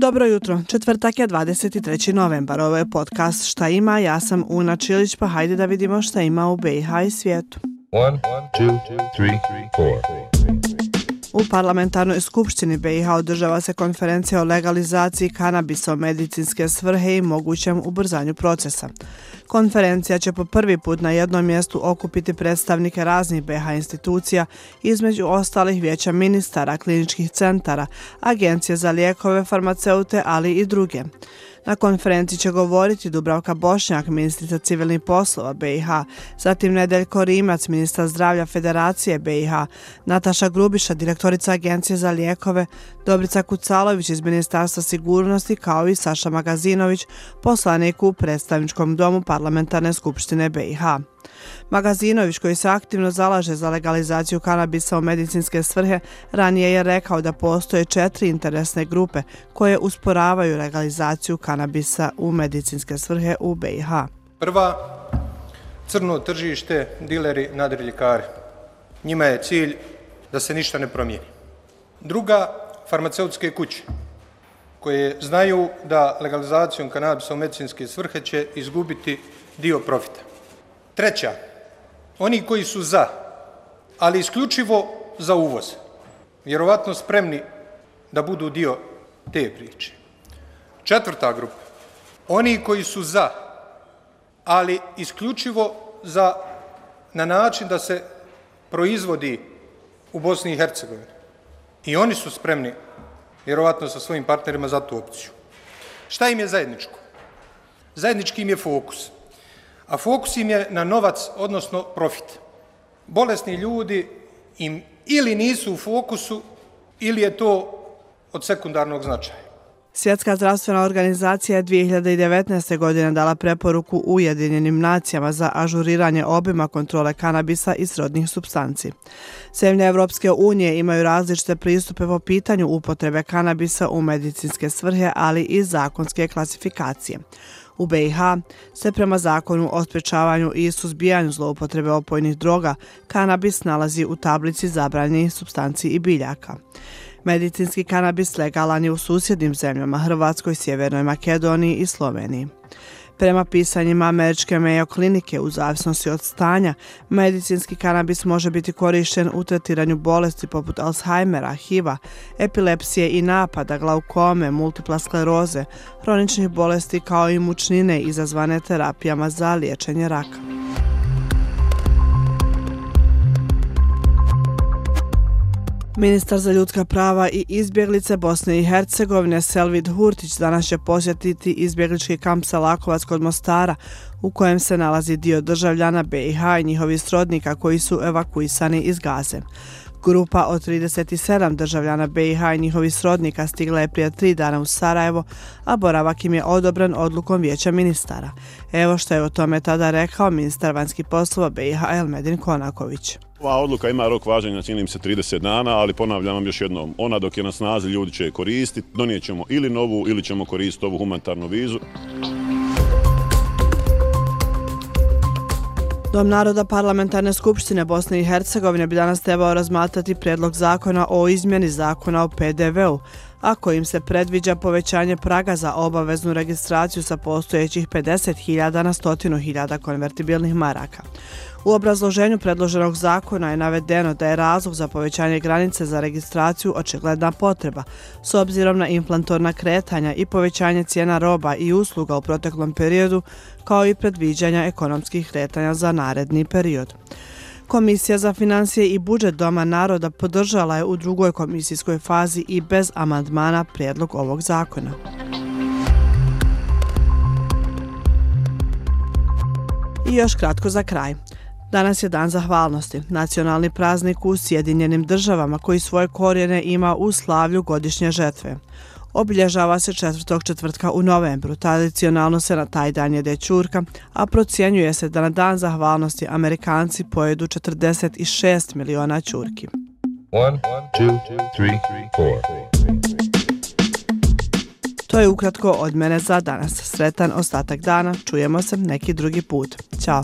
Dobro jutro, četvrtak je 23. novembar, ovo je podcast Šta ima, ja sam Una Čilić, pa hajde da vidimo šta ima u BiH i svijetu. One, two, three, U parlamentarnoj skupštini BiH održava se konferencija o legalizaciji kanabisa u medicinske svrhe i mogućem ubrzanju procesa. Konferencija će po prvi put na jednom mjestu okupiti predstavnike raznih BiH institucija, između ostalih vijeća ministara, kliničkih centara, agencije za lijekove, farmaceute, ali i druge. Na konferenciji će govoriti Dubravka Bošnjak, ministrica civilnih poslova BiH, zatim Nedeljko Rimac, ministar zdravlja Federacije BiH, Nataša Grubiša, direktorica Agencije za lijekove, Dobrica Kucalović iz Ministarstva sigurnosti, kao i Saša Magazinović, poslanik u predstavničkom domu Parlamentarne skupštine BiH. Magazinović, koji se aktivno zalaže za legalizaciju kanabisa u medicinske svrhe, ranije je rekao da postoje četiri interesne grupe koje usporavaju legalizaciju kanabisa u medicinske svrhe u BiH. Prva, crno tržište, dileri, nadriljikari. Njima je cilj da se ništa ne promijeni. Druga, farmaceutske kuće koje znaju da legalizacijom kanabisa u medicinske svrhe će izgubiti dio profita. Treća, oni koji su za, ali isključivo za uvoz, vjerovatno spremni da budu dio te priče. Četvrta grupa, oni koji su za, ali isključivo za na način da se proizvodi u Bosni i Hercegovini. I oni su spremni, vjerovatno sa svojim partnerima, za tu opciju. Šta im je zajedničko? Zajednički im je fokus a fokus im je na novac, odnosno profit. Bolesni ljudi im ili nisu u fokusu, ili je to od sekundarnog značaja. Svjetska zdravstvena organizacija je 2019. godine dala preporuku Ujedinjenim nacijama za ažuriranje obima kontrole kanabisa i srodnih substanci. Zemlje Evropske unije imaju različite pristupe po pitanju upotrebe kanabisa u medicinske svrhe, ali i zakonske klasifikacije. U BiH se prema zakonu o sprečavanju i suzbijanju zloupotrebe opojnih droga kanabis nalazi u tablici zabranjenih substanci i biljaka. Medicinski kanabis legalan je u susjednim zemljama Hrvatskoj, Sjevernoj Makedoniji i Sloveniji. Prema pisanjima američke Mayo klinike, u zavisnosti od stanja, medicinski kanabis može biti korišten u tretiranju bolesti poput Alzheimera, HIV-a, epilepsije i napada, glaukome, multipla skleroze, hroničnih bolesti kao i mučnine izazvane terapijama za liječenje raka. Ministar za ljudska prava i izbjeglice Bosne i Hercegovine Selvid Hurtić danas će posjetiti izbjeglički kamp Salakovac kod Mostara u kojem se nalazi dio državljana BiH i njihovi srodnika koji su evakuisani iz Gaze. Grupa od 37 državljana BiH i njihovi srodnika stigla je prije tri dana u Sarajevo, a boravak im je odobren odlukom vijeća ministara. Evo što je o tome tada rekao ministar vanjskih poslova BiH Elmedin Konaković. Ova odluka ima rok važenja, čini se 30 dana, ali ponavljam vam još jednom, ona dok je na snazi ljudi će je koristiti, donijet ćemo ili novu ili ćemo koristiti ovu humanitarnu vizu. Dom naroda parlamentarne skupštine Bosne i Hercegovine bi danas trebao razmatrati predlog zakona o izmjeni zakona o PDV-u, a kojim se predviđa povećanje praga za obaveznu registraciju sa postojećih 50.000 na 100.000 konvertibilnih maraka. U obrazloženju predloženog zakona je navedeno da je razlog za povećanje granice za registraciju očigledna potreba, s obzirom na implantorna kretanja i povećanje cijena roba i usluga u proteklom periodu, kao i predviđanja ekonomskih kretanja za naredni period. Komisija za financije i budžet Doma naroda podržala je u drugoj komisijskoj fazi i bez amandmana prijedlog ovog zakona. I još kratko za kraj. Danas je dan zahvalnosti, nacionalni praznik u Sjedinjenim državama koji svoje korijene ima u slavlju godišnje žetve. Obilježava se četvrtog četvrtka u novembru, tradicionalno se na taj dan jede čurka, a procjenjuje se da na dan zahvalnosti Amerikanci pojedu 46 miliona čurki. One, two, three, to je ukratko od mene za danas. Sretan ostatak dana, čujemo se neki drugi put. Ćao!